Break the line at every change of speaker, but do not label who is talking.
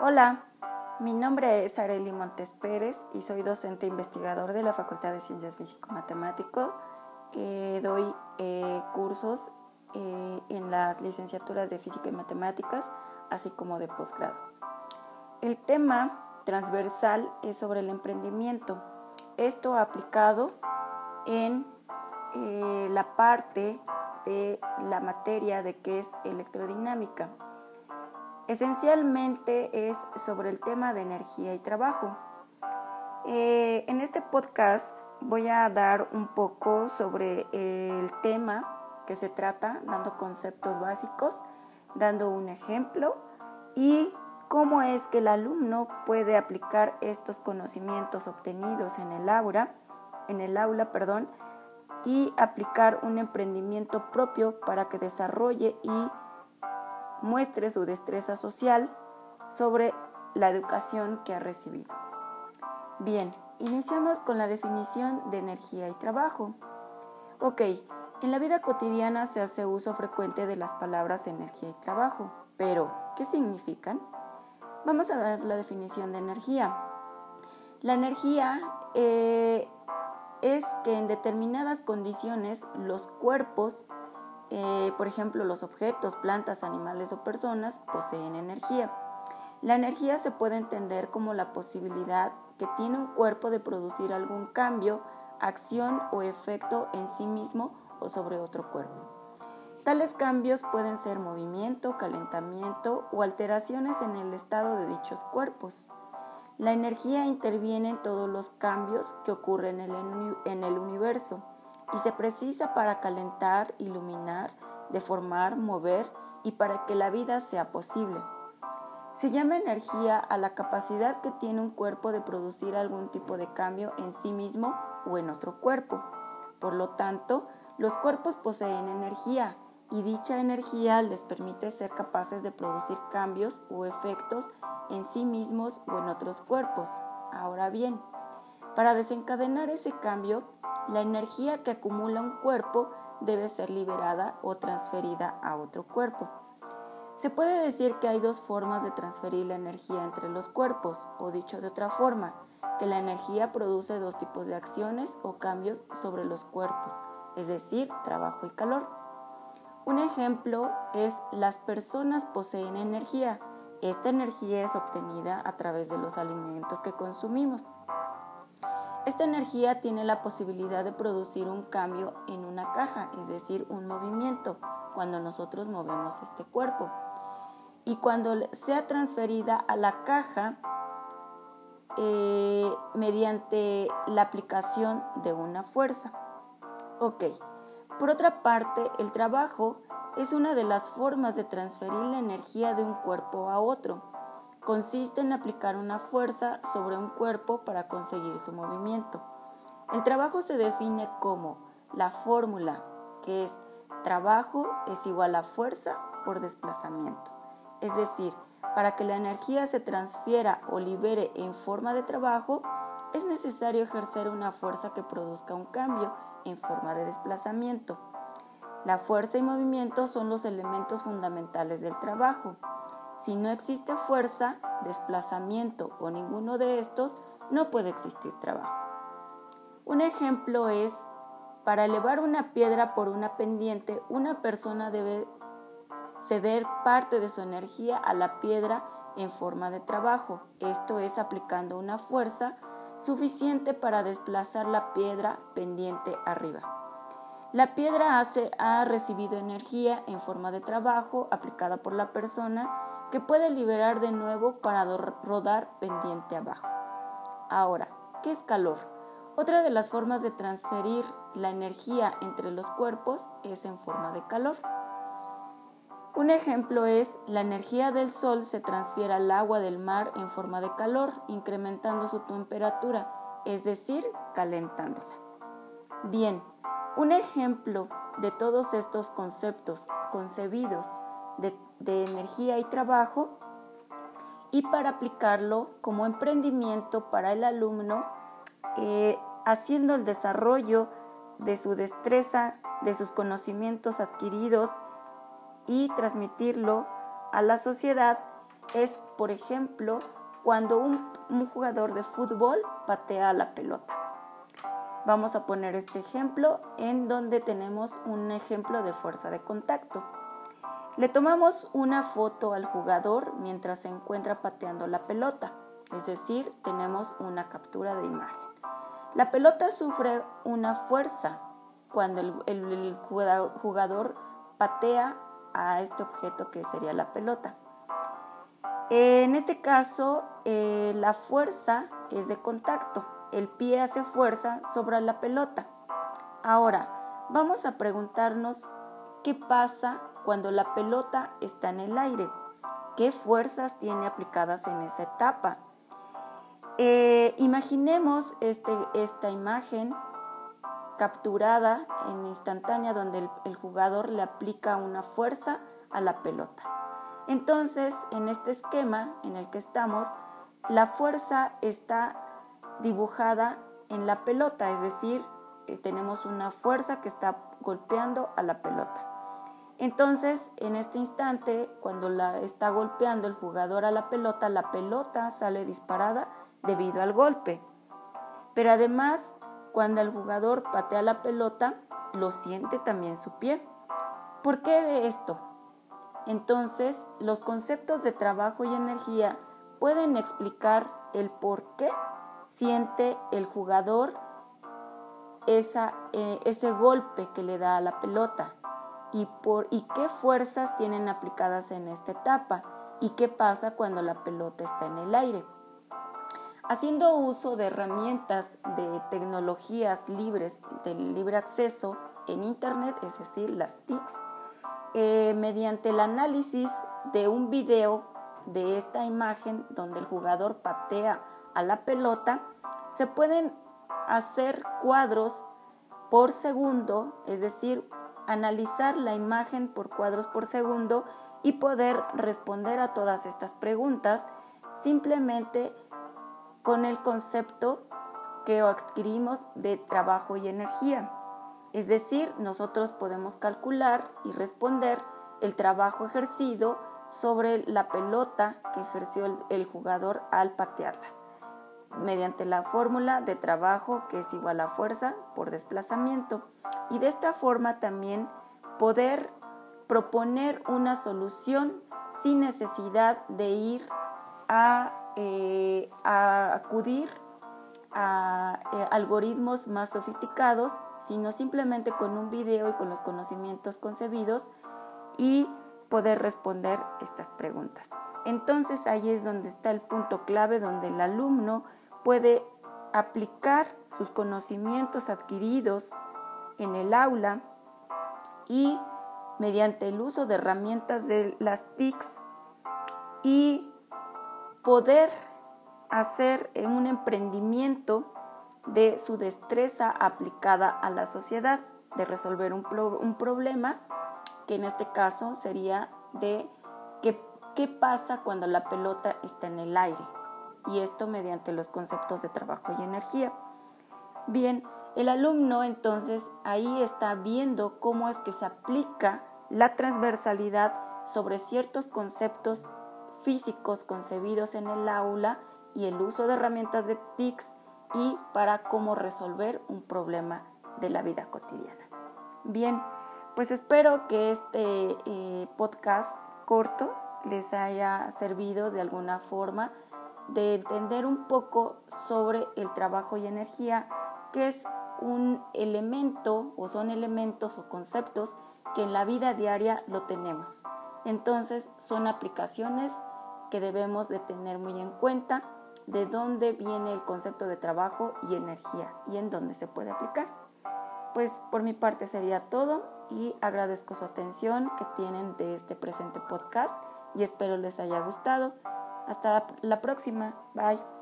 Hola, mi nombre es Areli Montes Pérez y soy docente investigador de la Facultad de Ciencias Físico-Matemático. Eh, doy eh, cursos eh, en las licenciaturas de Física y Matemáticas, así como de posgrado. El tema transversal es sobre el emprendimiento. Esto aplicado en la parte de la materia de qué es electrodinámica. Esencialmente es sobre el tema de energía y trabajo. Eh, en este podcast voy a dar un poco sobre el tema que se trata, dando conceptos básicos, dando un ejemplo y cómo es que el alumno puede aplicar estos conocimientos obtenidos en el aula, en el aula, perdón, y aplicar un emprendimiento propio para que desarrolle y muestre su destreza social sobre la educación que ha recibido. Bien, iniciamos con la definición de energía y trabajo. Ok, en la vida cotidiana se hace uso frecuente de las palabras energía y trabajo, pero ¿qué significan? Vamos a ver la definición de energía. La energía eh, es que en determinadas condiciones los cuerpos eh, por ejemplo, los objetos, plantas, animales o personas poseen energía. La energía se puede entender como la posibilidad que tiene un cuerpo de producir algún cambio, acción o efecto en sí mismo o sobre otro cuerpo. Tales cambios pueden ser movimiento, calentamiento o alteraciones en el estado de dichos cuerpos. La energía interviene en todos los cambios que ocurren en el universo y se precisa para calentar, iluminar, deformar, mover y para que la vida sea posible. Se llama energía a la capacidad que tiene un cuerpo de producir algún tipo de cambio en sí mismo o en otro cuerpo. Por lo tanto, los cuerpos poseen energía y dicha energía les permite ser capaces de producir cambios o efectos en sí mismos o en otros cuerpos. Ahora bien, para desencadenar ese cambio, la energía que acumula un cuerpo debe ser liberada o transferida a otro cuerpo. Se puede decir que hay dos formas de transferir la energía entre los cuerpos, o dicho de otra forma, que la energía produce dos tipos de acciones o cambios sobre los cuerpos, es decir, trabajo y calor. Un ejemplo es las personas poseen energía. Esta energía es obtenida a través de los alimentos que consumimos. Esta energía tiene la posibilidad de producir un cambio en una caja, es decir, un movimiento, cuando nosotros movemos este cuerpo. Y cuando sea transferida a la caja eh, mediante la aplicación de una fuerza. Ok, por otra parte, el trabajo es una de las formas de transferir la energía de un cuerpo a otro consiste en aplicar una fuerza sobre un cuerpo para conseguir su movimiento. El trabajo se define como la fórmula que es trabajo es igual a fuerza por desplazamiento. Es decir, para que la energía se transfiera o libere en forma de trabajo, es necesario ejercer una fuerza que produzca un cambio en forma de desplazamiento. La fuerza y movimiento son los elementos fundamentales del trabajo. Si no existe fuerza, desplazamiento o ninguno de estos, no puede existir trabajo. Un ejemplo es, para elevar una piedra por una pendiente, una persona debe ceder parte de su energía a la piedra en forma de trabajo, esto es aplicando una fuerza suficiente para desplazar la piedra pendiente arriba. La piedra hace, ha recibido energía en forma de trabajo aplicada por la persona que puede liberar de nuevo para rodar pendiente abajo. Ahora, ¿qué es calor? Otra de las formas de transferir la energía entre los cuerpos es en forma de calor. Un ejemplo es la energía del sol se transfiere al agua del mar en forma de calor, incrementando su temperatura, es decir, calentándola. Bien, un ejemplo de todos estos conceptos concebidos de, energía y trabajo y para aplicarlo como emprendimiento para el alumno, eh, haciendo el desarrollo de su destreza, de sus conocimientos adquiridos y transmitirlo a la sociedad es, por ejemplo, cuando un, jugador de fútbol patea la pelota. Vamos a poner este ejemplo en donde tenemos un ejemplo de fuerza de contacto. Le tomamos una foto al jugador mientras se encuentra pateando la pelota, es decir, tenemos una captura de imagen. La pelota sufre una fuerza cuando el, jugador patea a este objeto que sería la pelota. En este caso, eh, la fuerza es de contacto. El pie hace fuerza sobre la pelota. Ahora, vamos a preguntarnos qué pasa cuando la pelota está en el aire. ¿Qué fuerzas tiene aplicadas en esa etapa? Eh, imaginemos este, esta imagen capturada en instantánea donde el, jugador le aplica una fuerza a la pelota. Entonces, en este esquema en el que estamos, la fuerza está dibujada en la pelota, es decir, eh, tenemos una fuerza que está golpeando a la pelota. Entonces, en este instante, cuando la está golpeando el jugador a la pelota, la pelota sale disparada debido al golpe. Pero además, cuando el jugador patea la pelota, lo siente también su pie. ¿Por qué de esto? Entonces, los conceptos de trabajo y energía pueden explicar el por qué siente el jugador eh, ese golpe que le da a la pelota y, por, y qué fuerzas tienen aplicadas en esta etapa y qué pasa cuando la pelota está en el aire. Haciendo uso de herramientas de tecnologías libres, de libre acceso en Internet, es decir, las TICs, eh, mediante el análisis de un video de esta imagen donde el jugador patea a la pelota, se pueden hacer cuadros por segundo, es decir, analizar la imagen por cuadros por segundo y poder responder a todas estas preguntas simplemente con el concepto que adquirimos de trabajo y energía. Es decir, nosotros podemos calcular y responder el trabajo ejercido sobre la pelota que ejerció el, jugador al patearla, mediante la fórmula de trabajo que es igual a fuerza por desplazamiento. Y de esta forma también poder proponer una solución sin necesidad de ir a eh, a acudir a eh, algoritmos más sofisticados, sino simplemente con un video y con los conocimientos concebidos y poder responder estas preguntas. Entonces ahí es donde está el punto clave donde el alumno puede aplicar sus conocimientos adquiridos en el aula y mediante el uso de herramientas de las TICs y poder hacer un emprendimiento de su destreza aplicada a la sociedad, de resolver un, problema, que en este caso sería de qué pasa cuando la pelota está en el aire, y esto mediante los conceptos de trabajo y energía. Bien, el alumno entonces ahí está viendo cómo es que se aplica la transversalidad sobre ciertos conceptos físicos concebidos en el aula y el uso de herramientas de TICS y para cómo resolver un problema de la vida cotidiana. Bien, pues espero que este eh, podcast corto les haya servido de alguna forma de entender un poco sobre el trabajo y energía, que es un elemento o son elementos o conceptos que en la vida diaria lo tenemos. Entonces son aplicaciones que debemos de tener muy en cuenta de dónde viene el concepto de trabajo y energía y en dónde se puede aplicar. Pues por mi parte sería todo y agradezco su atención que tienen de este presente podcast y espero les haya gustado. Hasta la próxima. Bye.